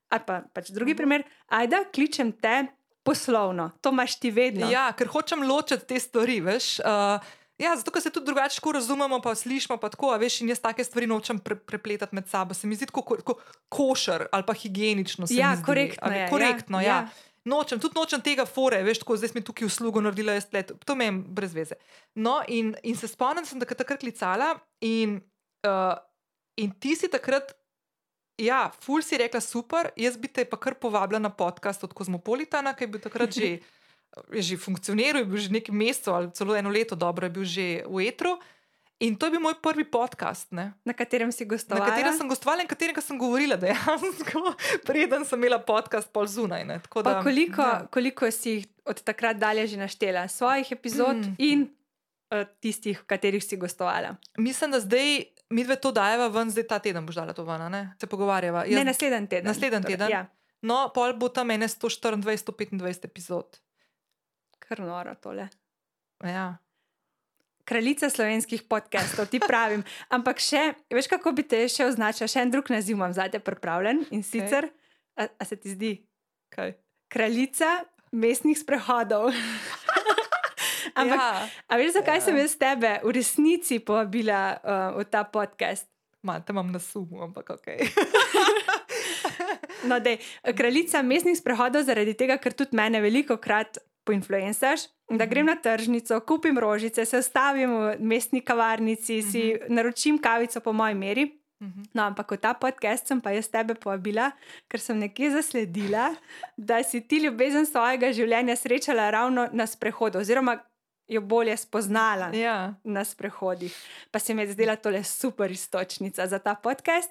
ali pa pač drugi Mhm. primer, ajda, kličem te poslovno, to imaš ti vedno. Ja, ker hočem ločiti te stvari, veš. Uh, ja, zato, ker se tudi drugače razumemo, pa slišimo, pa tako, veš, in jaz take stvari nočem pre, prepletati med sabo. Se mi zdi tako ko, ko, košer ali pa higienično. Ja, zdi. korektno je, ja, Korektno, ja. ja. ja. Nočem, tudi nočem tega fore, veš, tako zdaj smo tukaj uslugo naredili, jaz let, to meni brez veze. No, in, in se spomnim, da sem takrat klicala in, uh, in ti si takrat, ja, ful si rekla super, jaz bi te pa kar povabila na podcast od Kozmopolitana, ki je bil takrat že, je že funkcioniral, je bil že nekaj mesecev ali celo eno leto dobro, je bil že v etru. In to je bil moj prvi podcast, ne, Na katerem si na gostovala. katerem sem gostovala in katerega sem govorila dejansko, preden sem imela podcast pol zunaj. Ne, tako Pa da, koliko, ja. ja. koliko si jih od takrat dalje že naštela, svojih epizod mm. in uh, tistih, v katerih si gostovala? Mislim, da zdaj mi dve to dajeva ven, zdaj ta teden boš dala to ven, ne? se pogovarjava. Jaz, ne naslednji teden. Naslednji Torej, teden? Ja, No, pol bo tam mene 124-125 epizod. kar noro tole. Ja. Kraljica slovenskih podcastov, ti pravim. Ampak še, veš, kako bi te še označila, še en drug naziv imam zadnje pripravljen in sicer, a, a se ti zdi, Kaj? kraljica mestnih sprehodov. Ampak, ja. veš, zakaj ja. sem jaz tebe v resnici povabila uh, v ta podcast? Malo imam na sumu, ampak ok. No, dej, kraljica mestnih sprehodov zaradi tega, ker tudi mene veliko krat poinfluencaš, da grem na tržnico, kupim rožice, se ustavim v mestni kavarnici, si naročim kavico po moji meri. Mhm. No, ampak v ta podcast sem pa jaz tebe povabila, ker sem nekje zasledila, da si ti ljubezen svojega življenja srečala ravno na sprehodu, oziroma jo bolje spoznala ja. na sprehodih. Pa se mi je zdela tole super istočnica za ta podcast.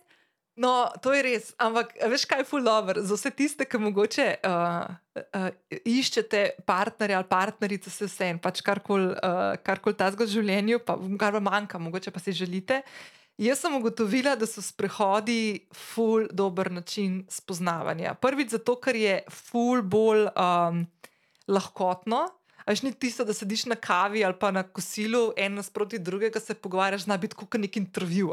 No, to je res. Ampak veš, kaj je full dobro za vse tiste, ki mogoče uh, uh, iščete partnerja ali partnerico, se vse en, pač karkoli uh, karkol ta zgolj v življenju, pa kar vam manjka, mogoče pa si želite. Jaz sem ugotovila, da so sprehodi ful dober način spoznavanja. Prvič zato, ker je ful bolj um, lahkotno. Až ni tisto, da sediš na kavi ali pa na kosilu, en nasproti drugega se pogovarjaš, zna biti kot nek intervju.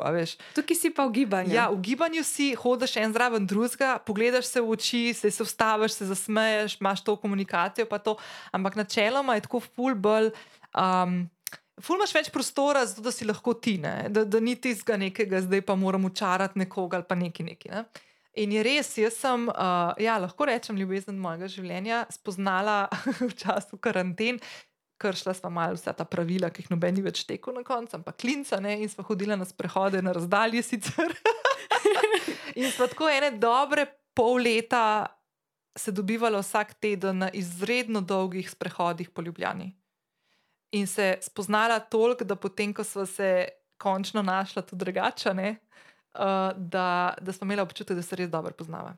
Tukaj si pa v gibanju. Ja, v gibanju si, hodiš en zraven drugega, pogledaš se v oči, se, se vstaviš, se zasmeješ, imaš to komunikacijo, pa to. Ampak načeloma je tako ful bolj. Um, Ful imaš več prostora, zato da si lahko ti, ne? da, da ni tistega nekega, zdaj pa moram učarati nekoga ali pa neki neki. Ne? In je res, jaz sem, uh, ja, lahko rečem, ljubezen mojega življenja spoznala v času karanten, kršila sva malo vsa ta pravila, ki jih noben ni več tekel na koncu, ampak klinca ne, in sva hodila na sprehode na razdalje sicer. in sva tako ene dobre pol leta se dobivala vsak teden na izredno dolgih sprehodih po Ljubljani. In se spoznala toliko, da potem, ko sva se končno našla tudi drugačne, uh, da, da smo imeli občutek, da se res dobro poznava.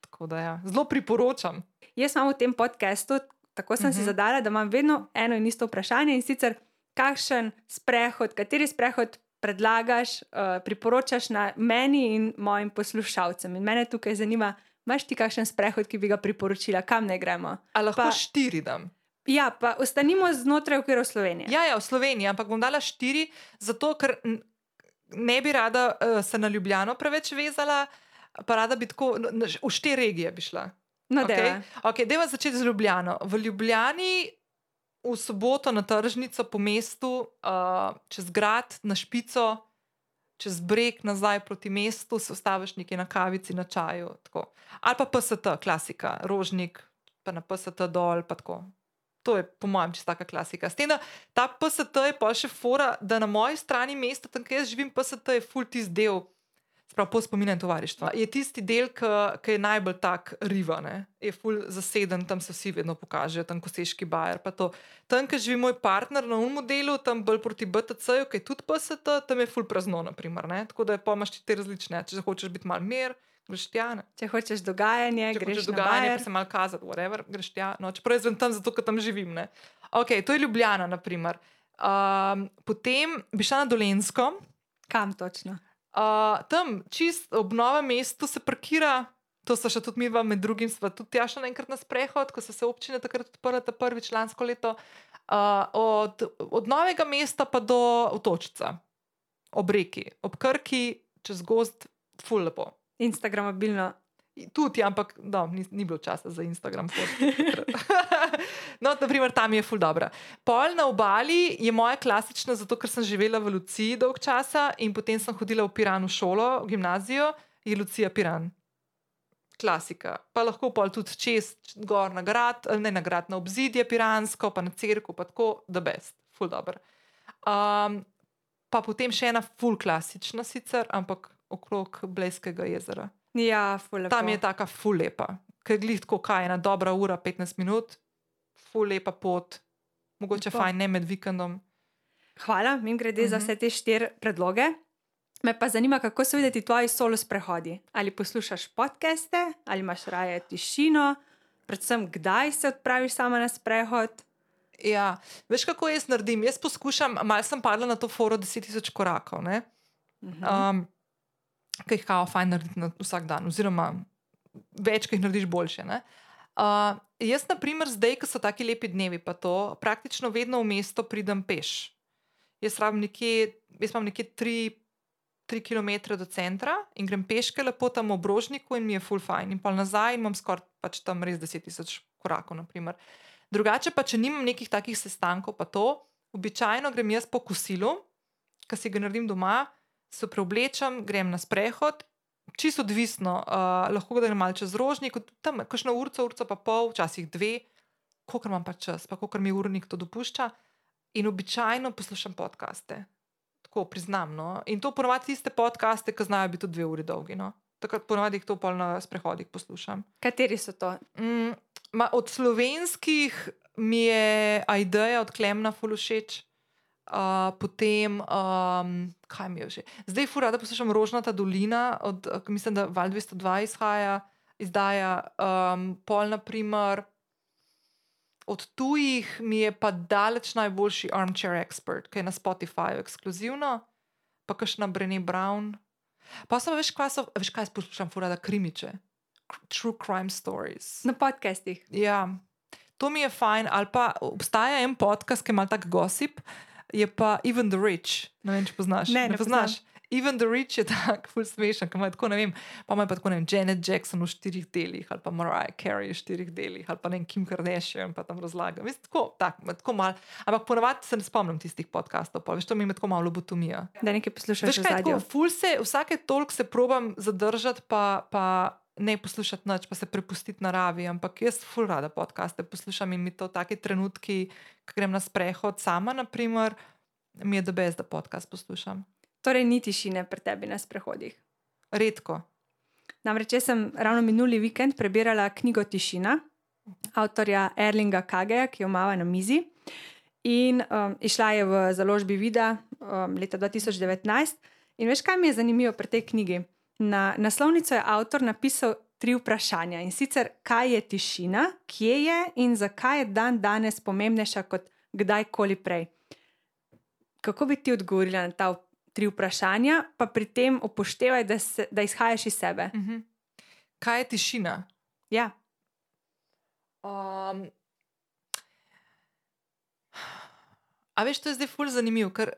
Tako da ja, zelo priporočam. Jaz imam v tem podkastu, tako sem uh -huh. si Mhm. zadala, da imam vedno eno in isto vprašanje in sicer, kakšen sprehod, kateri sprehod predlagaš, uh, priporočaš na meni in mojim poslušalcem. In mene tukaj zanima, imaš ti kakšen sprehod, ki bi ga priporočila, kam ne gremo? Ali lahko Pa- štiri dam? Ja, pa ostanimo znotraj okvirov Slovenije. Ja, ja, v Sloveniji, ampak bom dala štiri, zato ker ne bi rada uh, se na Ljubljano preveč vezala, pa rada bi tako n- n- v štiri regije bi šla. no, Okay? Okay, Deva začeti z Ljubljano. V Ljubljani v soboto na tržnico po mestu, uh, čez grad, na špico, čez breg nazaj proti mestu, se ustaviš nekje na kavici, na čaju. Tako. Ali pa PST, klasika, rožnik, pa na PST dol. pa tako. To je, po mojem, čista taka klasika. S tem, da ta PST je pa še fora, da na moji strani mesta, tam kjer jaz živim, PST je full tis del. Prav po spominu tovarištva. Je tisti del, ki je najbolj tak riva, ne? je ful zaseden, tam se vsi vedno pokažejo, tam koseški bajer. Tam, kjer živi moj partner na umu delu, tam bolj proti BTC-ju, ki je tudi PST, tam je ful prazno, naprimer, tako da je pomaš ti te različne. Če hočeš biti mal mir, greš tja. Ne? Če hočeš dogajanje, Če greš hočeš dogajanje, pa se mal kazati, whatever, greš tja. No, čeprav jaz vem tam, zato ker tam živim. Ne? Ok, to je Ljubljana, naprimer. Um, potem bi šla na Dolensko. Kam točno? Uh, tam, čist ob novem mestu, se parkira, to so še tudi mi, med drugim, sva tudi tja šla enkrat na sprehod, ko so se občine takrat odprle, ta prvič lansko leto. Uh, od, od novega mesta pa do otočca, ob reki, ob krki, čez gost, ful lepo. Instagram mobilno. Tudi, ampak no, ni, ni bilo časa za Instagram. no, naprimer, tam je ful dobro. Pol na obali je moja klasična, zato ker sem živela v Luciji dolg časa in potem sem hodila v Piranu šolo, v gimnazijo, je Lucija Piran. Klasika. Pa lahko pol tudi čez, gor na grad, ne na grad, na obzidje piransko, pa na crkvu, pa tako, da best, ful dobro. Um, pa potem še ena ful klasična sicer, ampak okrog Blejskega jezera. Ja, Tam je taka ful lepa, ker glih tako kaj, ena dobra ura, 15 minut, ful lepa pot, mogoče Lepo. fajn, ne med vikendom. Hvala, mi grede uh -huh. za mhm. vse te štiri predloge. Me pa zanima, kako so videti tvoji solo sprehodi. Ali poslušaš podcaste, ali imaš raje tišino, predvsem kdaj se odpraviš sama na sprehod. Ja, veš, kako jaz naredim? Jaz poskušam, malo sem padla na to foro 10.000 korakov. -huh. um, ki jih kao fajn narediti na vsak dan, oziroma več, ki jih narediš boljše. Uh, jaz, na primer, zdaj, ko so taki lepi dnevi, pa to praktično vedno v mesto pridem peš. Jaz, nekje, jaz imam nekje 3, 3 km do centra in grem peške lepo tam v obrožniku in mi je full fajn. In pa nazaj imam skoraj pač tam res 10.000 korakov. Naprimer. Drugače pa, če nimam nekih takih sestankov, pa to, običajno grem jaz po kosilu, ki si ga naredim doma, se preoblečem, grem na sprehod, čisto odvisno, uh, lahko grem malce čez rožnik, tam kakšno urco, urco pa pol, včasih dve, koliko imam pa čas, pa koliko mi urnik to dopušča. In običajno poslušam podkaste, tako priznam. No? In to ponovadi tiste podkaste, ki znajo biti tudi dve uri dolgi. No? Takrat ponovadi jih to pol na sprehodih poslušam. Kateri so to? Mm, ma, od slovenskih mi je ideja od Klemna Fulušeč. Uh, potem, um, kaj mi je že? Zdaj, fura, da poslušam Rožnata dolina, od, mislim, da Val 202 izhaja, izdaja um, pol, naprimer. Od tujih mi je pa daleč najboljši Armchair Expert, ki je na Spotifyju ekskluzivno, pa kašna Brené Brown. Pa sem veš, kaj, so, veš, kaj poslušam, fura, da krimiče. True crime stories. Na podcastih. Ja, to mi je fajn. Ali pa obstaja en podcast, ki ima tak gossip je pa Even the Rich. Ne vem, če poznaš. Ne, ne, ne poznaš. Poznam. Even the Rich je tako, ful smešen, kam je tako, ne vem, pa ima pa tako, ne vem, Janet Jackson v štirih delih, ali pa Mariah Carey v štirih delih, ali pa ne vem, Kim Kardashian, pa tam razlaga. Mislim, tako, tak, tako mal, ampak ponavadi se ne spomnim tistih podkastov, pa veš, to mi je tako malo lobotomija. Da nekaj poslušaš. Veš kaj, tako, ful se, vsake tolk se probam zadržati, pa, pa ne poslušati noč, pa se prepustiti naravi, ampak jaz ful rada podkaste poslušam in mi to take trenutki, ko grem na sprehod sama, naprimer, mi je dobes, da podcast poslušam. Torej, ni tišine pri tebi na sprehodih. Redko. Namreč sem ravno minuli vikend prebirala knjigo Tišina, avtorja Erlinga Kageja, ki jo imamo na mizi. In um, išla je v založbi Vida um, leta 2019. In veš, kaj mi je zanimivo pri tej knjigi? Na naslovnico je avtor napisal tri vprašanja in sicer, kaj je tišina, kje je in zakaj je dan danes pomembnejša kot kdajkoli prej kako bi ti odgovorila na ta tri vprašanja, pa pri tem upoštevaj, da, se, da izhajaš iz sebe. Uh mhm. -huh. Kaj je tišina? Ja. Um, a veš, to je zdaj fulj zanimivo, ker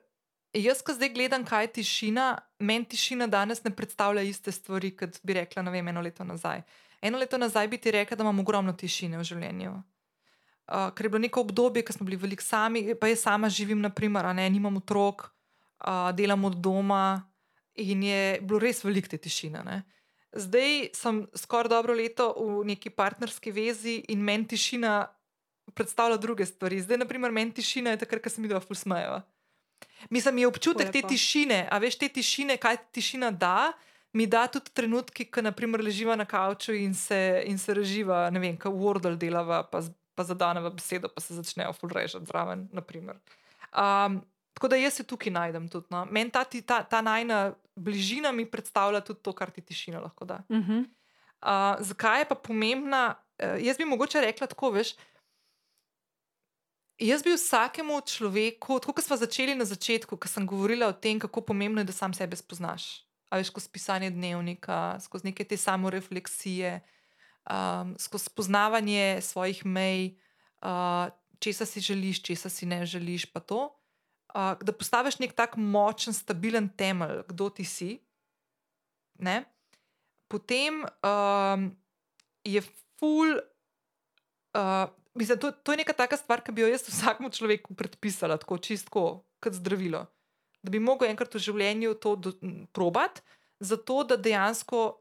jaz, ko zdaj gledam, kaj je tišina, meni tišina danes ne predstavlja iste stvari, kot bi rekla, ne vem, eno leto nazaj. Eno leto nazaj bi ti rekla, da imam ogromno tišine v življenju uh, ker je bilo neko obdobje, ko smo bili veliko sami, pa jaz sama živim, naprimer, ne, nimam otrok, uh, delam od doma in je bilo res veliko te tišine. Ne. Zdaj sem skoraj dobro leto v neki partnerski vezi in meni tišina predstavlja druge stvari. Zdaj, naprimer, meni tišina je takrat, ko se mi dva fusmejo. Mislim, je občutek te tišine, a veš te tišine, kaj tišina da. mi da tudi trenutki, ko naprimer leživa na kavču in se, in se reživa, ne vem, kot Wordle delava, pa, pa zadaneva besedo, pa se začnejo fulrežati zraven. naprimer. Um, tako da jaz se tukaj najdem tudi. No. Meni ta, ti- ta, ta najna bližina mi predstavlja tudi to, kar ti tišina lahko da. Uh -huh. Uh, zakaj je pa pomembna? Uh, jaz bi mogoče rekla tako, veš. Jaz bi vsakemu človeku, tako kot smo začeli na začetku, ko sem govorila o tem, kako pomembno je, da sam sebe spoznaš. A veš, skozi pisanje dnevnika, skozi neke te samorefleksije, um, skozi spoznavanje svojih mej, uh, česa si želiš, česa si ne želiš, pa to. Uh, da postaviš nek tak močen, stabilen temelj, kdo ti si. Ne? Potem um, je ful. Uh, mislim, to, to je neka taka stvar, ki bi jo jaz vsakmu človeku predpisala, tako čistko, kot zdravilo. Da bi mogel enkrat v življenju to do, m, probat, zato da dejansko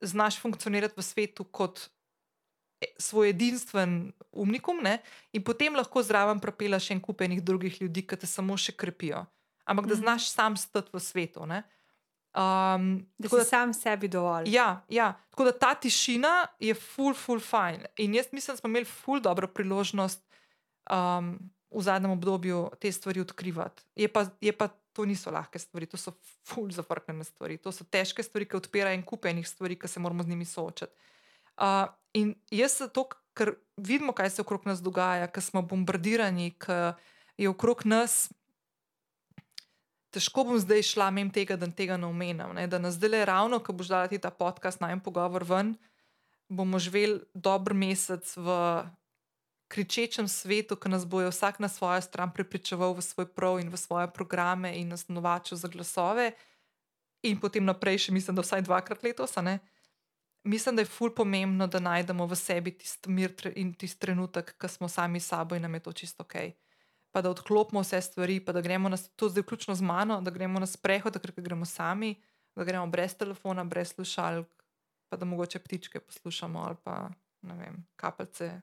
znaš funkcionirati v svetu kot e- svoj edinstven umnikum, ne? in potem lahko zraven propelaš en kup enih drugih ljudi, ki te samo še krepijo. Ampak da Mhm. znaš sam stati v svetu. Ne? Um, Da tako si sam sebi dovolj. Ja, ja, tako da ta tišina je full, full fine. In jaz mislim, da smo imeli full dobro priložnost um, v zadnjem obdobju te stvari odkrivati. Je pa, je pa to niso lahke stvari, to so full zafrknjene stvari, to so težke stvari, ki odpirajo en kup enih stvari, ki se moramo z njimi soočati. Uh, in jaz zato, ker vidimo, kaj se okrog nas dogaja, ker smo bombardirani, ker je okrog nas težko bom zdaj šla mem tega, da tega ne omenjam. Ne? Da nas zdaj ravno, ko boš dala ti ta podcast, naj en pogovor ven, bomo živeli dober mesec v kričečem svetu, ki nas bojo vsak na svojo stran prepričeval v svoj prav in v svoje programe in nas novačil za glasove. In potem naprej, še mislim, da vsaj dvakrat letos. Mislim, da je ful pomembno, da najdemo v sebi tisti mir in tisti trenutek, ko smo sami s sabo in nam je to čisto ok pa da odklopimo vse stvari, pa da gremo na to zdaj vključno z mano, da gremo na sprehod, ko gremo sami, da gremo brez telefona, brez slušalk, pa da mogoče ptičke poslušamo ali pa ne vem, kapljice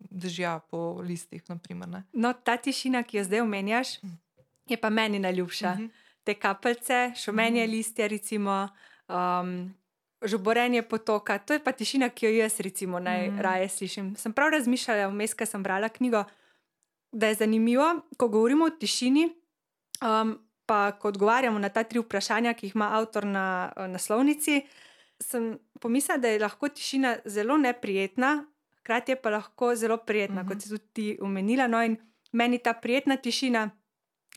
dežja po listih. Naprimer, ne. No, ta tišina, ki jo zdaj omenjaš, Mm. je pa meni najljubša. Mhm. Te kapljice, šumenje Mhm. listja, recimo, um, žuborenje potoka, to je pa tišina, ki jo jaz recimo najraje slišim. Sem prav razmišljala, vmes, ko sem brala knjigo, da je zanimivo, ko govorimo o tišini. Um, pa ko odgovarjamo na ta tri vprašanja, ki jih ima avtor na eh, naslovnici, sem pomislila, da je lahko tišina zelo neprijetna, hkrati je pa lahko zelo prijetna, Mhm. kot si tudi ti omenila. No, in meni ta prijetna tišina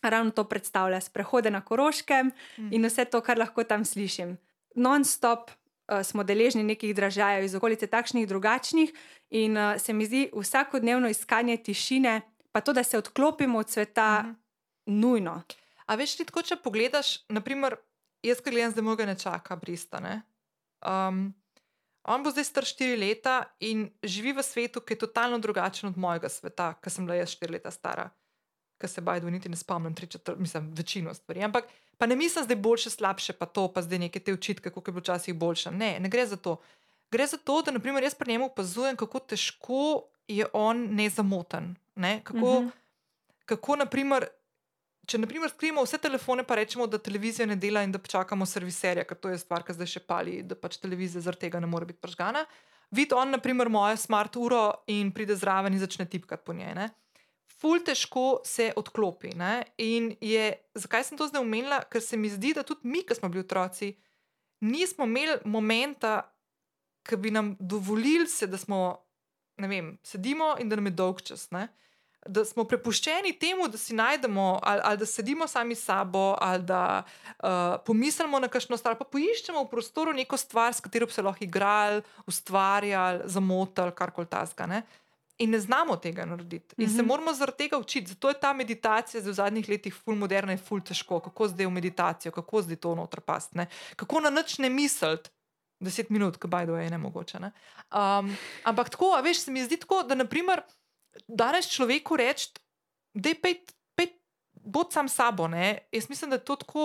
ravno to predstavlja, sprehode na Koroškem Mhm. in vse to, kar lahko tam slišim. Non-stop uh, smo deležni nekih dražajev iz okolice, takšnih drugačnih, in uh, se mi zdi vsakodnevno iskanje tišine, pa to, da se odklopimo od sveta, Mhm. nujno. A veš, ti tako, če pogledaš, naprimer, jaz, ki gledam, zdaj mojega nečaka, Brista. Ne? Um, on bo zdaj star štiri leta in živi v svetu, ki je totalno drugačen od mojega sveta, ki sem bila jaz štiri leta stara, ki se bajdo niti ne spomnim, tri četrt, mislim, večino stvari. Ampak pa ne mislim, da je boljše, slabše, pa to, pa zdaj neke te očitke, kako je bilo včasih boljše. Ne, ne gre za to. Gre za to, da naprimer, jaz pri njemu opazujem, kako težko je on nezamoten. Ne? Kako, Mhm. kako naprimer, če naprimer skrijemo vse telefone, pa rečemo, da televizija ne dela in da počakamo serviserja, ker to je stvar, ki zdaj še pali, da pač televizija zaradi tega ne more biti pržgana. Vidi on, naprimer, mojo smart uro in pride zraven in začne tipkati po njej. Ne? Ful težko se odklopi. Ne? In je, zakaj sem to zdaj omenila? Ker se mi zdi, da tudi mi, ki smo bili otroci, nismo imeli momenta, ki bi nam dovolili se, da smo, ne vem, sedimo in da nam je dolg čas. Ne? Da smo prepuščeni temu, da si najdemo, ali, ali da sedimo sami s sabo, ali da uh, pomislimo na kakšno stvar, pa poiščemo v prostoru neko stvar, s katero bi se lahko igrali, ustvarjali, zamotali, karkoli tasga. In ne znamo tega narediti. In mm -hmm. se Mhm. moramo zaradi tega učiti. Zato je ta meditacija v zadnjih letih ful moderna in ful težko. Kako zdaj v meditacijo, kako zdaj to noter past, ne? kako na nič ne misliti. Deset minut, ki bajdo je. Ne? Um, ampak tako, veš, se mi zdi tako, da naprimer, danes človeku reči, da je pet, pet, bod sam sabo. Ne? Jaz mislim, da je to tako.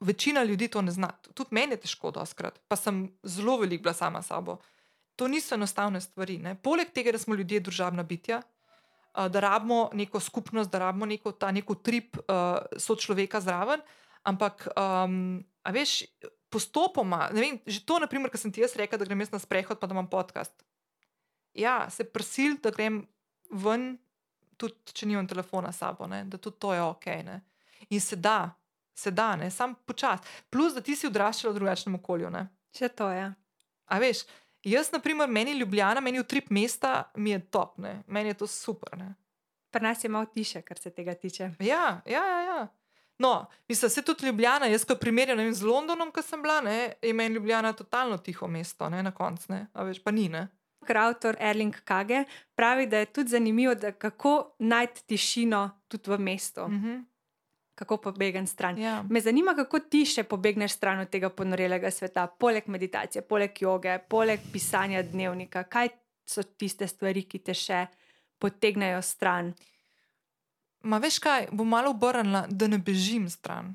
Večina ljudi to ne zna. Tudi meni je težko, doskrat, pa sem zelo veliko bila sama s sabo. To niso enostavne stvari. Ne? Poleg tega, da smo ljudje družabna bitja, da rabimo neko skupnost, da rabimo neko, ta neko trip uh, sočloveka zraven, Ampak, um, veš, postopoma, ne vem, že to, naprimer, kar sem ti jaz rekel, da grem jaz na sprehod, pa da imam podcast. Ja, se prisil, da grem ven, tudi če nimam telefona sabo, ne, da tudi to je ok. Ne. In se da, se da, ne, sam počasi. Plus, da ti si odraščal v drugačnem okolju. Ne. Če to je. A veš, jaz, na primer, meni Ljubljana, meni utrip mesta, mi je top, ne. meni je to super. Ne. Pri nas je malo tiše, kar se tega tiče. Ja, ja, ja. ja. No, mislim, se tudi Ljubljana, jaz ko primerjam vem, z Londonom, ki sem bila, ne, je meni Ljubljana totalno tiho mesto, ne, na koncu, a veš, pa ni. Ne. Avtor Erling Kage pravi, da je tudi zanimivo, da kako najti tišino tudi v mestu, Mm -hmm. kako pobegati stran. ja. Me zanima, kako ti še pobegneš stran od tega ponorelega sveta, poleg meditacije, poleg joge, poleg pisanja dnevnika. Kaj so tiste stvari, ki te še potegnejo stran? Ma veš kaj, bom malo obrnila, da ne bežim stran.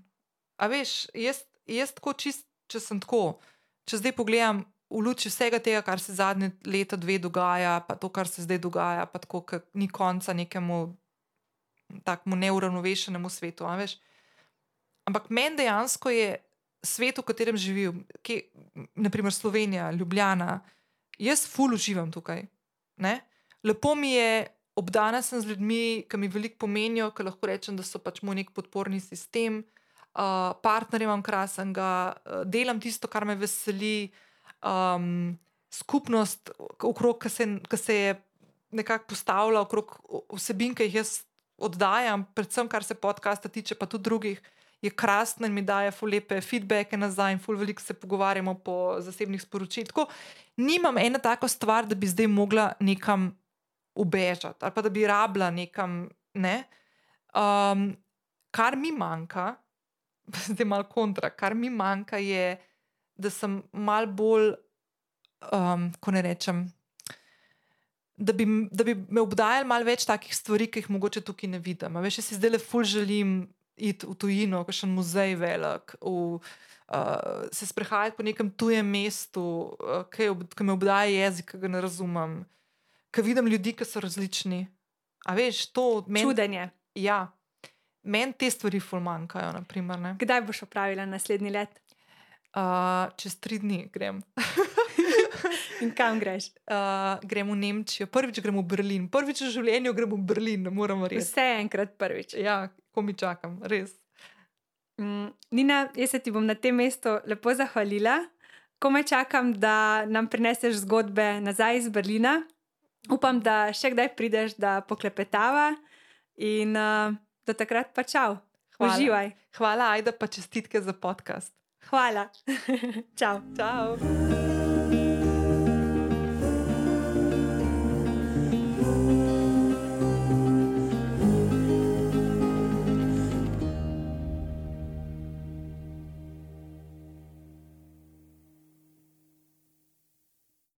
A veš, jaz, jaz tako čist, če sem tako, če zdaj pogledam v luči vsega tega, kar se zadnje leto, dve dogaja, pa to, kar se zdaj dogaja, pa tako, ker ni konca nekemu takemu neuravnovešenemu svetu. veš. Ampak meni dejansko je svet, v katerem živim, ki, naprimer Slovenija, Ljubljana, jaz ful uživam tukaj. Ne? Lepo mi je, obdana sem z ljudmi, ki mi veliko pomenijo, ki lahko rečem, da so pač moj nek podporni sistem. Uh, partnerjem imam krasenega, uh, delam tisto, kar me veseli, um, skupnost, okrog, ki se, ki se je nekako postavila, okrog vsebin, ki jih jaz oddajam, predvsem kar se podcasta tiče, pa tudi drugih, je krasna in mi daje ful lepe feedbacke nazaj, in ful veliko se pogovarjamo po zasebnih sporočilih. Tako nimam ena taka stvar, da bi zdaj mogla nekam ubežati ali pa da bi rabila nekam. Ne? Um, kar mi manjka, zdaj malo kontra, kar mi manjka je, da sem mal bolj, um, ko ne rečem. Da bi, da bi me obdajali malo več takih stvari, ki jih mogoče tukaj ne vidim. Veš, jaz si zdaj le ful želim iti v tujino, kakšen muzej velik, v, uh, se sprehajati po nekem tujem mestu, uh, ki, ob, ki me obdaja jezik, ki ga ne razumem, ki vidim ljudi, ki so različni. A veš, to meni. Čudenje. Ja, meni te stvari ful manjkajo. Naprimer, ne. Kdaj boš opravila naslednji let uh, čez tri dni grem. in kam greš? Uh, grem v Nemčijo, prvič grem v Berlin, prvič v življenju grem v Berlin, ne morem reči. Vse enkrat prvič. Ja, ko mi čakam, res. Mm, Nina, jaz se ti bom na tem mestu lepo zahvalila. Ko me čakam, da nam prineseš zgodbe nazaj iz Berlina, upam, da še kdaj prideš, da poklepetava in uh, do takrat pa čau. Hvala. Uživaj. Hvala, Ajda, pa čestitke za podcast. Hvala. čau. Ciao.